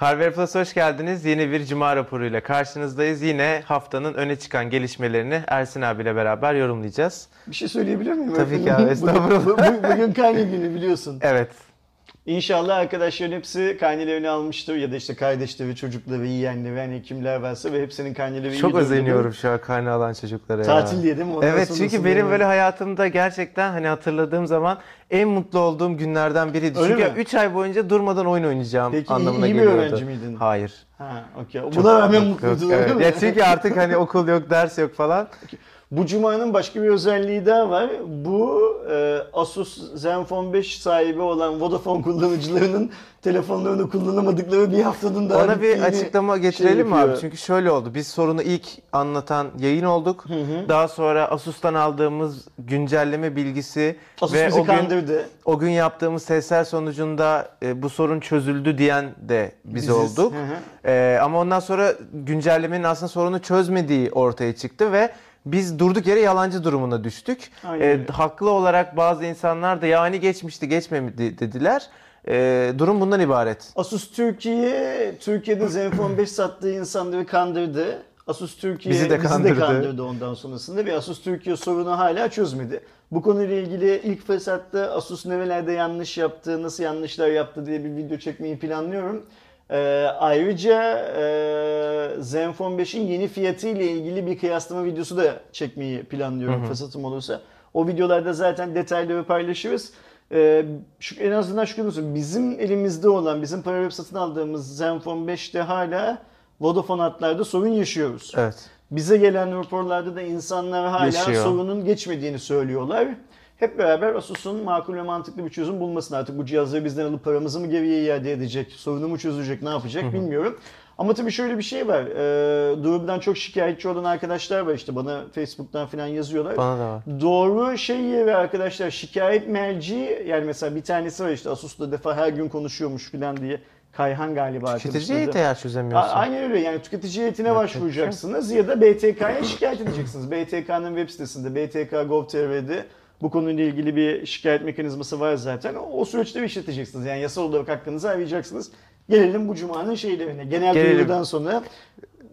Harvard Plus hoş geldiniz. Yeni bir cuma raporuyla karşınızdayız. Yine haftanın öne çıkan gelişmelerini Ersin abiyle beraber yorumlayacağız. Bir şey söyleyebilir miyim? Tabii ki abi, estağfurullah. Bugün, bugün karne günü biliyorsun. Evet. İnşallah arkadaşların hepsi karnelerini almıştır ya da işte kardeşleri, çocukları, yeğenleri, hani kimler varsa ve hepsinin karneleri Çok iyi özeniyorum şu an karne alan çocuklara ya. Tatil diye değil mi? Ondan Evet çünkü benim yani. böyle hayatımda gerçekten hani hatırladığım zaman en mutlu olduğum günlerden biriydi. Öyle çünkü mi? 3 ay boyunca durmadan oyun oynayacağım Peki iyi- anlamına iyi bir geliyordu. öğrenci miydin? Hayır. Ha, okey. Buna rağmen mutluydun evet. Ya çünkü artık hani okul yok, ders yok falan. Bu cumanın başka bir özelliği daha var. Bu e, Asus Zenfone 5 sahibi olan Vodafone kullanıcılarının telefonlarını kullanamadıkları bir haftanın daha Ona bir açıklama şey getirelim mi abi? Çünkü şöyle oldu. Biz sorunu ilk anlatan yayın olduk. Daha sonra Asus'tan aldığımız güncelleme bilgisi Asus ve o gün kandırdı. o gün yaptığımız testler sonucunda e, bu sorun çözüldü diyen de biz Biziz. olduk. Hı hı. E, ama ondan sonra güncellemenin aslında sorunu çözmediği ortaya çıktı ve biz durduk yere yalancı durumuna düştük. E, haklı olarak bazı insanlar da yani geçmişti geçmedi dediler. E, durum bundan ibaret. Asus Türkiye, Türkiye'de Zenfone 5 sattığı insanları kandırdı. Asus Türkiye Bizi de kandırdı. kandırdı ondan sonrasında ve Asus Türkiye sorunu hala çözmedi. Bu konuyla ilgili ilk fırsatta Asus nerelerde yanlış yaptı, nasıl yanlışlar yaptı diye bir video çekmeyi planlıyorum. Ee, ayrıca e, Zenfone 5'in yeni fiyatı ile ilgili bir kıyaslama videosu da çekmeyi planlıyorum fırsatım olursa. O videolarda zaten detayları paylaşırız. Ee, şu, en azından şükür olsun bizim elimizde olan, bizim para verip satın aldığımız Zenfone 5'te hala Vodafone hatlarda sorun yaşıyoruz. Evet. Bize gelen raporlarda da insanlar hala Yaşıyor. sorunun geçmediğini söylüyorlar. Hep beraber Asus'un makul ve mantıklı bir çözüm bulmasını artık bu cihazları bizden alıp paramızı mı geriye iade edecek, sorunu mu çözecek, ne yapacak bilmiyorum. Ama tabii şöyle bir şey var. Ee, durumdan çok şikayetçi olan arkadaşlar var işte bana Facebook'tan falan yazıyorlar. Bana da var. Doğru şey yeri arkadaşlar şikayet merci yani mesela bir tanesi var işte Asus'ta defa her gün konuşuyormuş falan diye. Kayhan galiba Tüketici arkadaşın adı. heyeti eğer A- çözemiyorsun. Aynen öyle yani tüketici heyetine şey başvuracaksınız ya da BTK'ya şikayet edeceksiniz. BTK'nın web sitesinde btk.gov.tr'de bu konuyla ilgili bir şikayet mekanizması var zaten. O, süreçte işleteceksiniz. Yani yasal olarak hakkınızı arayacaksınız. Gelelim bu cumanın şeylerine. Genel Gelelim. duyurudan sonra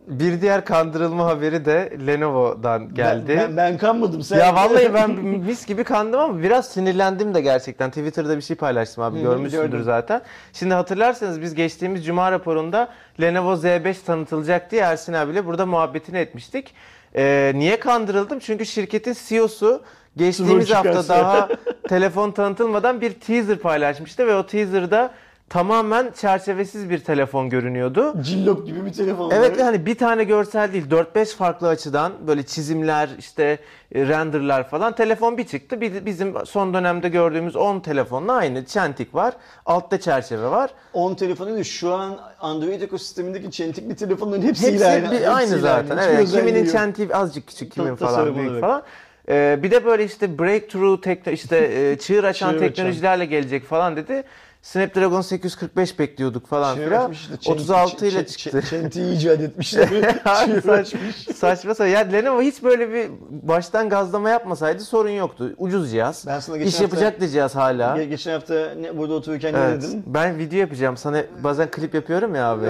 Bir diğer kandırılma haberi de Lenovo'dan geldi. ben, ben, ben kanmadım. Sen ya vallahi ben mis gibi kandım ama biraz sinirlendim de gerçekten. Twitter'da bir şey paylaştım abi görmüşsündür gördüm. zaten. Şimdi hatırlarsanız biz geçtiğimiz cuma raporunda Lenovo Z5 tanıtılacak diye Ersin abiyle burada muhabbetini etmiştik. Ee, niye kandırıldım? Çünkü şirketin CEO'su geçtiğimiz hafta daha telefon tanıtılmadan bir teaser paylaşmıştı ve o teaser'da tamamen çerçevesiz bir telefon görünüyordu. Cillop gibi bir telefon Evet hani bir tane görsel değil 4-5 farklı açıdan böyle çizimler işte e, renderlar falan telefon bir çıktı. Bizim son dönemde gördüğümüz 10 telefonla aynı çentik var. Altta çerçeve var. 10 telefonu değil, şu an Android ekosistemindeki çentikli telefonların hepsiyle Hepsi aynı. bir, aynı zaten. Evet, kiminin çentiği azıcık küçük, kimin falan büyük falan. Ee, bir de böyle işte breakthrough tekno işte e, çığır açan Çığır açan. teknolojilerle gelecek falan dedi. Snapdragon 845 bekliyorduk falan Şey filan. işte, çenti- 36 ile çıktı. Çentiyi icat etmişler. Saç-. Saçma sapan. Ya Lenovo hiç böyle bir baştan gazlama yapmasaydı sorun yoktu. Ucuz cihaz. Ben sana geçen İş hafta- yapacaktı cihaz hala. Ge- Geçen hafta ne, burada otururken Evet. ne dedin? Ben video yapacağım. Sana bazen klip yapıyorum ya abi.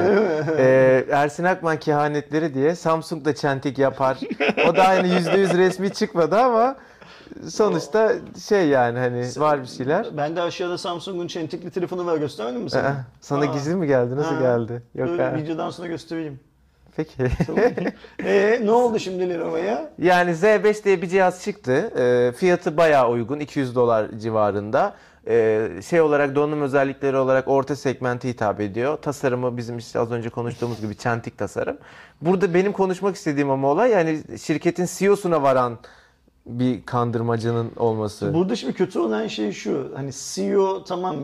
Ee, Ersin Akman kehanetleri diye Samsung da çentik yapar. O da aynı %100 resmi çıkmadı ama sonuçta şey yani hani var bir şeyler. Ben de aşağıda Samsung'un çentikli telefonu var göstermedim mi sana? Aa, Sana Aa. gizli mi geldi? Nasıl Ha. geldi? Yok Dur, ha. videodan sonra göstereyim. Peki. Eee ne oldu şimdi Lenovo'ya? Yani Z5 diye bir cihaz çıktı. Ee, fiyatı bayağı uygun. 200 dolar civarında. Ee, şey olarak donanım özellikleri olarak orta segmente hitap ediyor. Tasarımı bizim işte az önce konuştuğumuz gibi çentik tasarım. Burada benim konuşmak istediğim ama olay yani şirketin CEO'suna varan bir kandırmacının olması. Burada şimdi kötü olan şey şu. Hani CEO tamam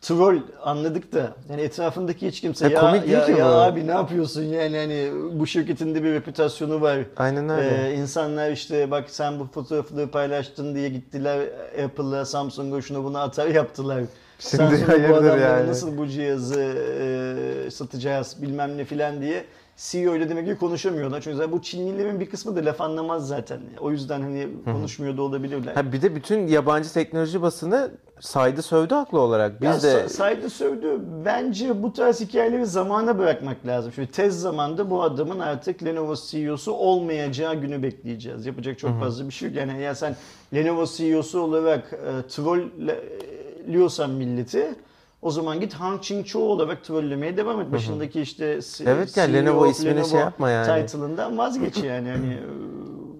troll anladık da yani etrafındaki hiç kimse Ya ya, komik ya, ya bu." abi ne yapıyorsun yani hani bu şirketin de bir reputasyonu var. Aynen öyle. Ee, insanlar işte bak sen bu fotoğrafları paylaştın diye gittiler Apple'a, Samsung'a şunu bunu atar yaptılar. Şimdi Samsung'a bu adamlara yani. nasıl bu cihazı e, satacağız bilmem ne filan diye CEO ile demek ki konuşamıyorlar. Çünkü zaten bu Çinlilerin bir kısmı da laf anlamaz zaten. O yüzden hani konuşmuyor da olabilirler. Ha bir de bütün yabancı teknoloji basını saydı sövdü haklı olarak. Biz ya, de sa- saydı sövdü. Bence bu tarz hikayeleri zamana bırakmak lazım. Şimdi tez zamanda bu adamın artık Lenovo CEO'su olmayacağı günü bekleyeceğiz. Yapacak çok fazla bir şey yok. Yani ya sen Lenovo CEO'su olarak e, trollüyorsan milleti o zaman git Hang Ching-cho olarak trollemeye devam et. Başındaki işte Evet ya, CEO, Lenovo ismine şey yapma yani. Title'ından vazgeç yani. Hani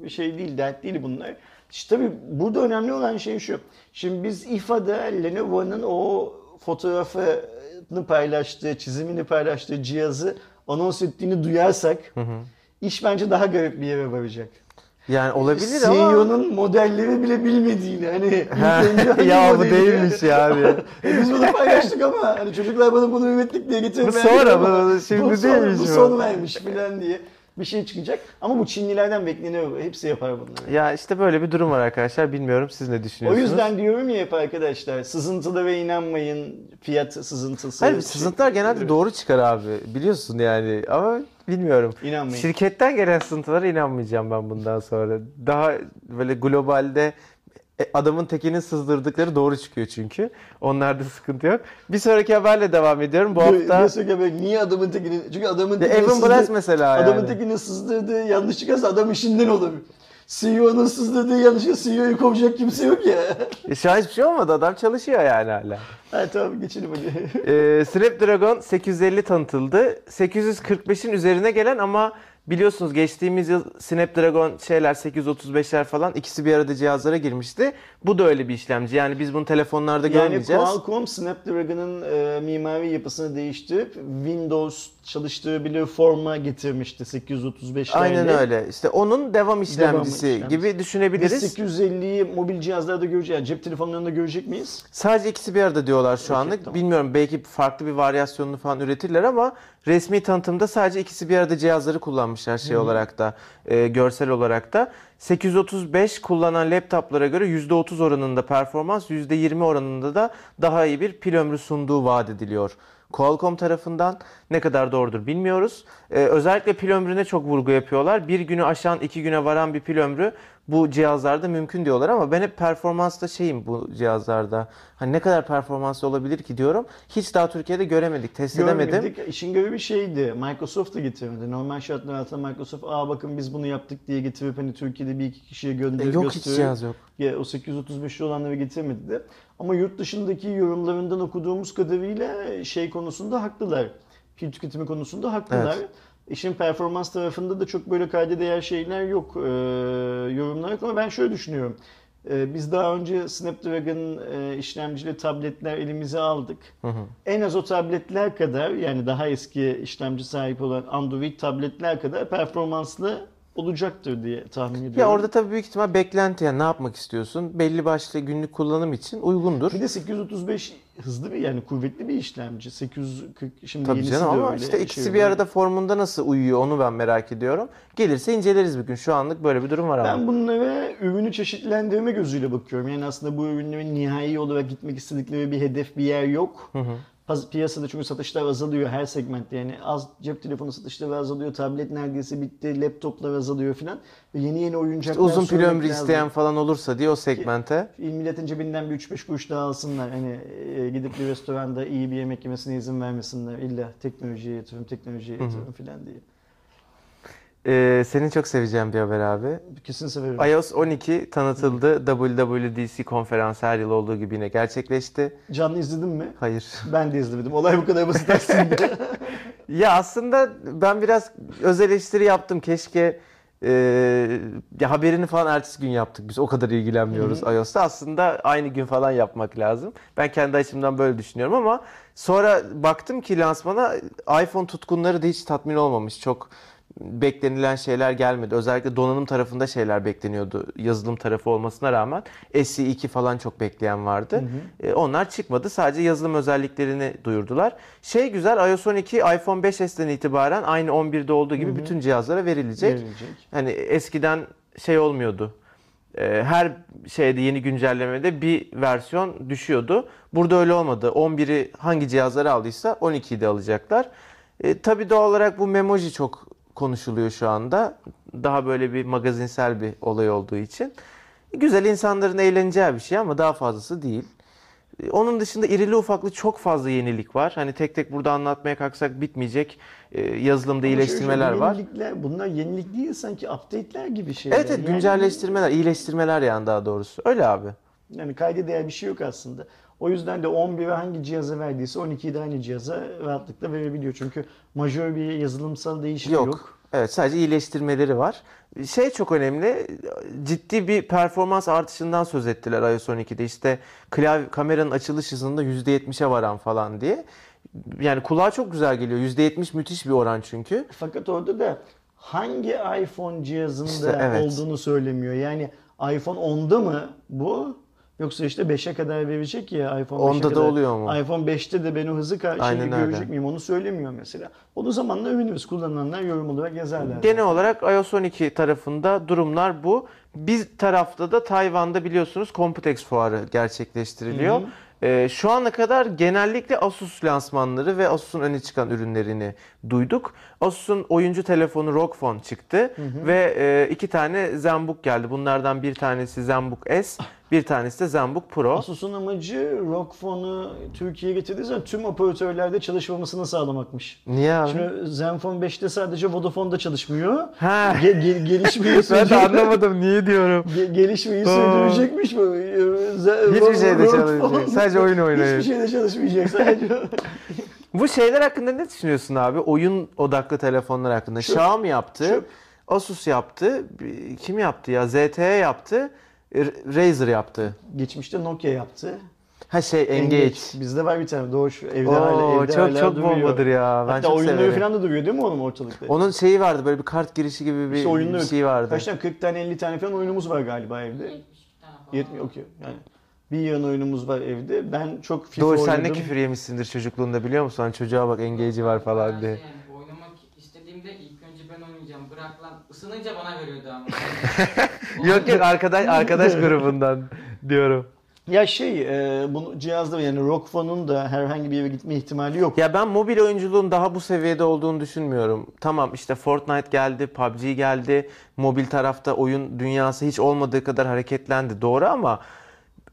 e, şey değil, dert değil bunlar. İşte tabii burada önemli olan şey şu. Şimdi biz İFA'da Lenovo'nun o fotoğrafını paylaştığı, çizimini paylaştığı cihazı anons ettiğini duyarsak iş bence daha garip bir yere varacak. Yani olabilir ama CEO'nun modelleri bile bilmediğini hani ya bu değilmiş ya abi. E biz bunu paylaştık ama hani çocuklar bana bunu ürettik diye Bu verdiler sonra, bu şimdi bu değilmiş bu bu. son vermiş filan diye bir şey çıkacak. Ama bu Çinlilerden bekleniyor. Hepsi yapar bunları. Ya işte böyle bir durum var arkadaşlar. Bilmiyorum siz ne O düşünüyorsunuz? yüzden diyorum ya hep arkadaşlar sızıntılara inanmayın. Fiyat sızıntısı. Hayır sızıntılar genelde doğru çıkar abi. Biliyorsun yani ama bilmiyorum. İnanmayın. Şirketten gelen sızıntılara inanmayacağım ben bundan sonra. Daha böyle globalde e, adamın tekinin sızdırdıkları doğru çıkıyor çünkü. Onlarda sıkıntı yok. Bir sonraki haberle devam ediyorum. Bu hafta bak niye adamın tekini çünkü adamın The tekini Evan sızdır- Blass mesela adamın yani. tekini sızdırdığı yanlış çıkarsa adam işinden olabilir. CEO'nun sızdırdığı yanlışa CEO'yu kovacak kimse yok ya. E, şu an hiçbir şey olmadı. Adam çalışıyor yani hala. ha tamam geçelim hadi. Ee, Snapdragon 850 tanıtıldı. 845'in üzerine gelen ama biliyorsunuz geçtiğimiz yıl Snapdragon şeyler 835'ler falan ikisi bir arada cihazlara girmişti. Bu da öyle bir işlemci. Yani biz bunu telefonlarda Yani görmeyeceğiz. Qualcomm Snapdragon'ın e, mimari yapısını değiştirip Windows çalıştırabilir forma getirmişti 835'lerde. Aynen öyle. İşte onun devam işlemcisi işlemcisi. gibi Biz düşünebiliriz. 850'yi mobil cihazlarda göreceğiz. Yani cep telefonlarında görecek miyiz? Sadece ikisi bir arada diyorlar şu Okey, anlık. tamam. Bilmiyorum belki farklı bir varyasyonunu falan üretirler ama resmi tanıtımda sadece ikisi bir arada cihazları kullanmışlar şey olarak da e, görsel olarak da. 835 kullanan laptoplara göre %30 oranında performans, %20 oranında da daha iyi bir pil ömrü sunduğu vaat ediliyor. Qualcomm tarafından ne kadar doğrudur bilmiyoruz. Ee, özellikle pil ömrüne çok vurgu yapıyorlar. Bir günü aşan iki güne varan bir pil ömrü bu cihazlarda mümkün diyorlar ama ben hep performansta şeyim bu cihazlarda. Hani ne kadar performanslı olabilir ki diyorum. Hiç daha Türkiye'de göremedik, test edemedim. Görmedik. İşin görevi şeydi. Microsoft da getirmedi. Normal şartlar altında Microsoft aa bakın biz bunu yaptık diye getirip hani Türkiye'de bir iki kişiye E, gönderip yok hiç gösterip cihaz yok. ya, o 835'li olanları getirmedi de. Ama yurt dışındaki yorumlarından okuduğumuz kadarıyla şey konusunda haklılar. Pil tüketimi konusunda haklılar. Evet. İşin performans tarafında da çok böyle kayda değer şeyler yok, e, yorumlar yok ama ben şöyle düşünüyorum. E, biz daha önce Snapdragon e, işlemcili tabletler elimize aldık. En az o tabletler kadar yani daha eski işlemci sahip olan Android tabletler kadar performanslı olacaktır diye tahmin ediyorum. Ya orada tabii büyük ihtimal beklenti yani ne yapmak istiyorsun? Belli başlı günlük kullanım için uygundur. Bir de 835 hızlı bir yani kuvvetli bir işlemci. 840 şimdi Tabii yenisi canım de ama öyle. işte Şey ikisi bir öyle. arada formunda nasıl uyuyor onu ben merak ediyorum. Gelirse inceleriz bir gün. Şu anlık böyle bir durum var ama. Ben bunlara ürünü çeşitlendirme gözüyle bakıyorum. Yani aslında bu ürünlerin nihai olarak gitmek istedikleri bir hedef bir yer yok. Paz- Piyasada çünkü satışlar azalıyor her segmentte. Yani az cep telefonu satışları azalıyor, tablet neredeyse bitti, laptoplar azalıyor filan. Ve yeni yeni oyuncaklar Uzun pil ömrü isteyen falan olursa diye o segmente. Milletin cebinden bir 3-5 kuruş daha alsınlar. Hani e, gidip bir restoranda iyi bir yemek yemesine izin vermesinler. İlla teknolojiye yatırım, teknolojiye yatırım filan diye. Ee, senin çok seveceğin bir haber abi. Kesin severim. iOS 12 tanıtıldı. WWDC konferansı her yıl olduğu gibi yine gerçekleşti. Canlı izledin mi? Hayır. Ben de izlemedim. Olay bu kadar basit aslında. Ya aslında ben biraz öz eleştiri yaptım. Keşke e, ya haberini falan ertesi gün yaptık. Biz o kadar ilgilenmiyoruz iOS'ta. Aslında aynı gün falan yapmak lazım. Ben kendi açımdan böyle düşünüyorum ama sonra baktım ki lansmana iPhone tutkunları da hiç tatmin olmamış. Çok beklenilen şeyler gelmedi. Özellikle donanım tarafında şeyler bekleniyordu. Yazılım tarafı olmasına rağmen SE2 falan çok bekleyen vardı. E, onlar çıkmadı. Sadece yazılım özelliklerini duyurdular. Şey güzel iOS 12 iPhone 5s'ten itibaren aynı 11'de olduğu gibi bütün cihazlara verilecek. Verilecek. Hani eskiden şey olmuyordu. E, Her şeyde yeni güncellemede bir versiyon düşüyordu. Burada öyle olmadı. 11'i hangi cihazları aldıysa 12'yi de alacaklar. E, tabii doğal olarak bu memoji çok konuşuluyor şu anda. Daha böyle bir magazinsel bir olay olduğu için. Güzel insanların eğleneceği bir şey ama daha fazlası değil. Onun dışında irili ufaklı çok fazla yenilik var. Hani tek tek burada anlatmaya kalksak bitmeyecek e, yazılımda Ama iyileştirmeler şöyle, var. Yenilikler, bunlar yenilik değil sanki update'ler gibi şeyler. Evet, evet Yani- güncelleştirmeler, iyileştirmeler yani daha doğrusu. Öyle abi. Yani kayda değer bir şey yok aslında. O yüzden de 11'i hangi cihaza verdiyse 12'yi de aynı cihaza rahatlıkla verebiliyor. Çünkü majör bir yazılımsal değişim yok. Yok. Evet sadece iyileştirmeleri var. Şey çok önemli. Ciddi bir performans artışından söz ettiler iOS 12'de. İşte klavye kameranın açılış hızında %70'e varan falan diye. Yani kulağa çok güzel geliyor. %70 müthiş bir oran çünkü. Fakat orada da hangi iPhone cihazında İşte evet. olduğunu söylemiyor. Yani iPhone 10'da mı bu? Yoksa işte 5'e kadar verecek ya iPhone 5'e Onda da kadar. oluyor mu? iPhone 5'te de ben o hızı ka- Aynen şeyi öyle. görecek miyim onu söylemiyor mesela. O zamanla övünürüz. Kullananlar yorum olarak yazarlar. Genel olarak iOS 12 tarafında durumlar bu. Bir tarafta da Tayvan'da biliyorsunuz Computex fuarı gerçekleştiriliyor. Hı hı. Ee, şu ana kadar genellikle Asus lansmanları ve Asus'un öne çıkan ürünlerini duyduk. Asus'un oyuncu telefonu ROG Phone çıktı ve e, iki tane ZenBook geldi. Bunlardan bir tanesi ZenBook S, bir tanesi de ZenBook Pro. Asus'un amacı ROG Phone'u Türkiye'ye getirdiği zaman tüm operatörlerde çalışmamasını sağlamakmış. Niye abi? Şimdi Zenfone 5'te sadece Vodafone'da çalışmıyor. Ha. Ge- ge- gelişmeyi ben de anlamadım niye diyorum. Ge- gelişmeyi sürdürecekmiş bu. Ze- Hiçbir şeyde ROG çalışmayacak. Sadece oyun oynayacak. Hiçbir şeyde çalışmayacak. Sadece Bu şeyler hakkında ne düşünüyorsun abi? Oyun odaklı telefonlar hakkında. Xiaomi yaptı. Çöp. Asus yaptı. Kim yaptı ya? ZTE yaptı. Razer yaptı. Geçmişte Nokia yaptı. Ha şey Engage. Bizde var bir tane Doğuş evde hala Oo, evde çok hala çok duruyor. bombadır ya. Ben Hatta çok oyunları severim. falan da duruyor değil mi onun ortalıkta? Onun şeyi vardı böyle bir kart girişi gibi bir, İşte bir şey vardı. Kaç tane 40 tane 50 tane falan oyunumuz var galiba evde. 72 tane falan. Yetmiyor okey. Yani bir yığın oyunumuz var evde. Ben çok FIFA Doğuş oynadım. sen ne küfür yemişsindir çocukluğunda biliyor musun? Hani çocuğa bak Engage'i var falan diye. şey yani, oynamak istediğimde ilk önce ben oynayacağım. Bırak lan. Isınınca bana veriyordu ama. Yok yok arkadaş arkadaş grubundan diyorum. Ya şey, e, bunu cihazda yani ROG Phone'un da herhangi bir yere gitme ihtimali yok. Ya ben mobil oyunculuğun daha bu seviyede olduğunu düşünmüyorum. Tamam işte Fortnite geldi, PUBG geldi. Mobil tarafta oyun dünyası hiç olmadığı kadar hareketlendi. Doğru ama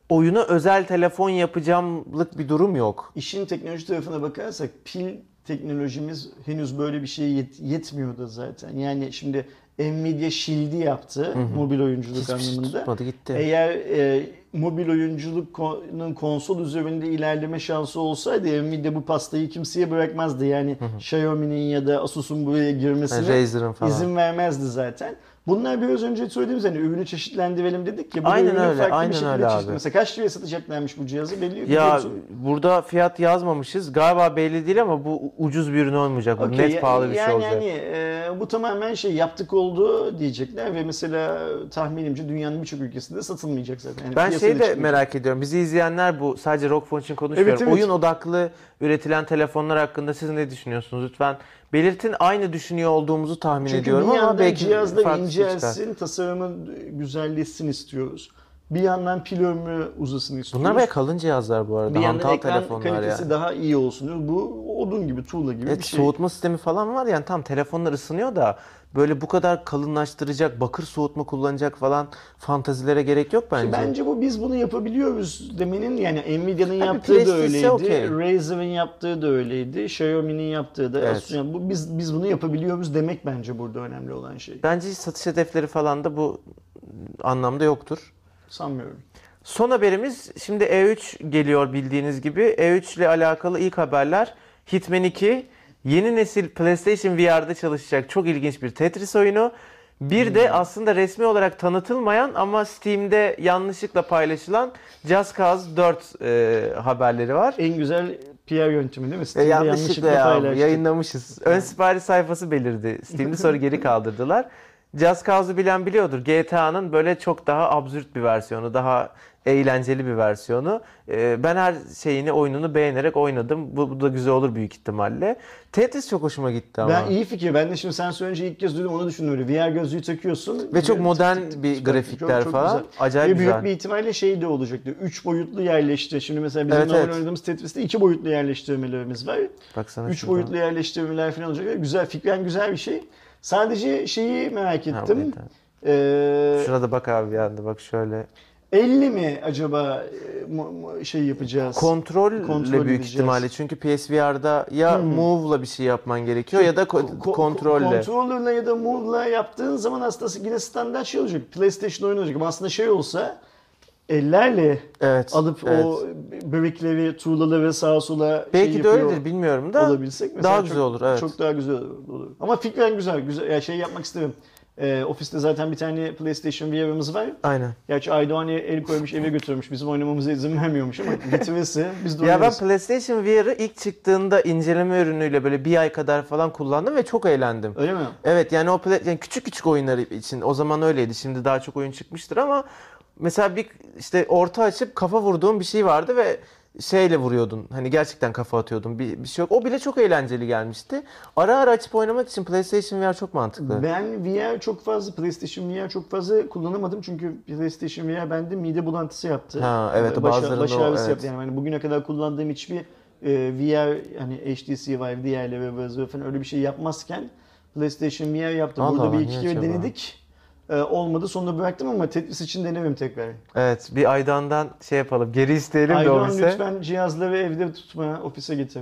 oyuna özel telefon yapacağımlık bir durum yok. İşin teknoloji tarafına bakarsak pil teknolojimiz henüz böyle bir şeye yet- yetmiyor da zaten. Yani şimdi Nvidia Shield'i yaptı mobil oyunculuk Hiçbir şey anlamında. tutmadı gitti. Eğer e, mobil oyunculuğun konsol üzerinde ilerleme şansı olsaydı Nvidia bu pastayı kimseye bırakmazdı. Yani Xiaomi'nin ya da Asus'un buraya girmesine Razer'ın falan. izin vermezdi zaten. Bunlar biraz önce söylediğimiz hani ürünü çeşitlendirelim dedik ya. Bu Aynen öyle, farklı aynen bir şekilde öyle abi. Mesela kaç liraya satacaklarmış bu cihazı belli Ya musun? burada fiyat yazmamışız. Galiba belli değil ama bu ucuz bir ürün olmayacak. Bu Okey, net ya- pahalı bir yani şey olacak. Yani e, bu tamamen şey yaptık oldu diyecekler ve mesela tahminimce dünyanın birçok ülkesinde satılmayacak zaten. Yani Ben şeyi de çıkmayacak. merak ediyorum. Bizi izleyenler bu sadece Rock Phone için konuşmuyorum. Evet, evet. Oyun odaklı üretilen telefonlar hakkında siz ne düşünüyorsunuz? Lütfen belirtin. Aynı düşünüyor olduğumuzu tahmin Çünkü ediyorum bir ama belki bir şey çıkar. incelsin, tasarımı güzelleşsin istiyoruz. Bir yandan pil ömrü uzasın istiyoruz. Bunlar bayağı kalın cihazlar bu arada. bir yandan Hantal ekran kalitesi ya. daha iyi olsun diyoruz. Bu odun gibi, tuğla gibi Evet bir şey. soğutma sistemi falan var yani tam telefonlar ısınıyor da böyle bu kadar kalınlaştıracak, bakır soğutma kullanacak falan fantazilere gerek yok bence. Bence bu biz bunu yapabiliyoruz demenin yani Nvidia'nın yaptığı da öyleydi. okey. Razer'ın yaptığı da öyleydi. Xiaomi'nin yaptığı da. Evet. Yani bu biz biz bunu yapabiliyoruz demek bence burada önemli olan şey. Bence satış hedefleri falan da bu anlamda yoktur. Sanmıyorum. Son haberimiz şimdi E3 geliyor bildiğiniz gibi. E3 ile alakalı ilk haberler Hitman 2 yeni nesil PlayStation VR'da çalışacak çok ilginç bir Tetris oyunu. Bir de aslında resmi olarak tanıtılmayan ama Steam'de yanlışlıkla paylaşılan Just Cause 4 e, haberleri var. En güzel PR yöntemi değil mi? E, Steam'de yanlışlıkla ya paylaştık. yayınlamışız. Ön sipariş sayfası belirdi. Steam'de sonra geri kaldırdılar. Just Cause'u bilen biliyordur. GTA'nın böyle çok daha absürt bir versiyonu, daha eğlenceli bir versiyonu. Ee, ben her şeyini, oyununu beğenerek oynadım. Bu, bu da güzel olur büyük ihtimalle. Tetris çok hoşuma gitti ama. Ben iyi fikir. Ben de şimdi sen söyleyince ilk kez duydum onu düşündüm öyle. VR gözlüğü takıyorsun. Ve çok modern bir grafikler falan. güzel. Acayip Ve büyük güzel. bir ihtimalle şey de olacaktı. Üç boyutlu yerleşti. Şimdi mesela bizim normal oynadığımız Tetris'te iki boyutlu yerleştirmelerimiz var. Baksana Üç şuradan. boyutlu yerleştirmeler falan olacak. Güzel, fikren güzel bir şey. Sadece şeyi merak ettim. Ee, Şuna da bak abi bir anda bak şöyle. 50 mi acaba e, şey yapacağız? Kontrolle Kontrol büyük edeceğiz. ihtimalle çünkü PSVR'da ya Hmm. move'la bir şey yapman gerekiyor ya da ko- Ko- ko- kontrolle. Controller'la ya da Move'la yaptığın zaman aslında yine standart şey olacak. PlayStation oyunu olacak. Ama aslında şey olsa ellerle Evet. alıp evet. o brickleri, tuğlaları sağa sola belki şey de öyledir bilmiyorum da. olabilsek mesela daha çok- güzel olur, evet. Çok daha güzel olur. Ama fikren güzel. güzel. Ya şey yapmak isterim. Ee, ofiste zaten bir tane PlayStation VR'ımız var. Aynen. Gerçi Aydoğan el koymuş eve götürmüş. Bizim oynamamıza izin vermiyormuş ama getirirse biz de Ya ben. PlayStation VR'ı ilk çıktığında inceleme ürünüyle böyle bir ay kadar falan kullandım ve çok eğlendim. Öyle mi? Evet yani o yani küçük küçük oyunlar için o zaman öyleydi. Şimdi daha çok oyun çıkmıştır ama mesela bir işte orta açıp kafa vurduğun bir şey vardı ve şeyle vuruyordun. Hani gerçekten kafa atıyordun. Bir, bir şey yok. O bile çok eğlenceli gelmişti. Ara ara açıp oynamak için PlayStation VR çok mantıklı. Ben VR çok fazla, PlayStation VR çok fazla kullanamadım çünkü PlayStation VR bende mide bulantısı yaptı. Ha, evet, Baş, bazılarında baş o, ağrısı evet. yaptı. Yani hani bugüne kadar kullandığım hiçbir e, VR hani HTC Vive diğerleri ve falan öyle bir şey yapmazken PlayStation VR yaptım. Allah Burada Allah, bir iki kere denedik. E, olmadı sonra bıraktım ama Tetris için denemem tekrar. Evet bir Aydan'dan şey yapalım. Geri isteyelim de Aydoğan ofise. lütfen cihazları evde tutma, ofise getir.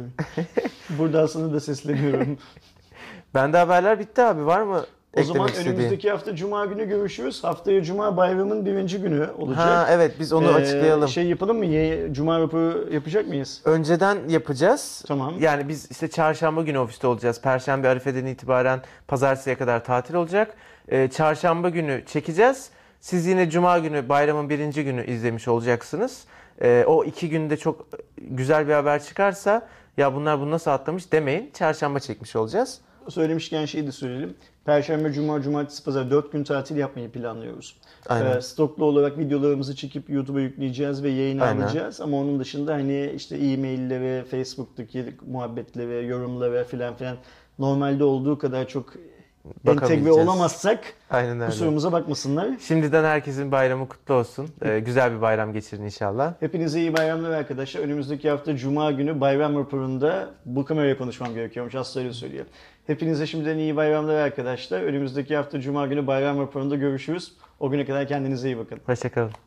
Burada sana da sesleniyorum. Bende haberler bitti abi. Var mı O zaman istediğin? önümüzdeki hafta Cuma günü görüşürüz. Haftaya Cuma bayramın birinci günü olacak. Ha evet biz onu Ee, açıklayalım. Şey yapalım mı? Cuma raporu yapacak mıyız? Önceden yapacağız. Tamam. Yani biz işte çarşamba günü ofiste olacağız. Perşembe Arife'den itibaren pazartesiye kadar tatil olacak. Ee, çarşamba günü çekeceğiz. Siz yine cuma günü bayramın birinci günü izlemiş olacaksınız. Ee, o iki günde çok güzel bir haber çıkarsa ya bunlar bunu nasıl atlamış demeyin. Çarşamba çekmiş olacağız. Söylemişken şeyi de söyleyelim. Perşembe, Cuma, Cumartesi, Pazar 4 gün tatil yapmayı planlıyoruz. Aynen. Ee, stoklu olarak videolarımızı çekip YouTube'a yükleyeceğiz ve alacağız. Ama onun dışında hani işte e-mailleri, Facebook'taki muhabbetleri, yorumları filan filan normalde olduğu kadar çok entegre olamazsak Aynen öyle. kusurumuza bakmasınlar. Şimdiden herkesin bayramı kutlu olsun. Ee, güzel bir bayram geçirin inşallah. Hepinize iyi bayramlar arkadaşlar. Önümüzdeki hafta Cuma günü bayram raporunda bu kameraya konuşmam gerekiyormuş. Aslı öyle söylüyor. Hepinize şimdiden iyi bayramlar arkadaşlar. Önümüzdeki hafta Cuma günü bayram raporunda görüşürüz. O güne kadar kendinize iyi bakın. Hoşçakalın.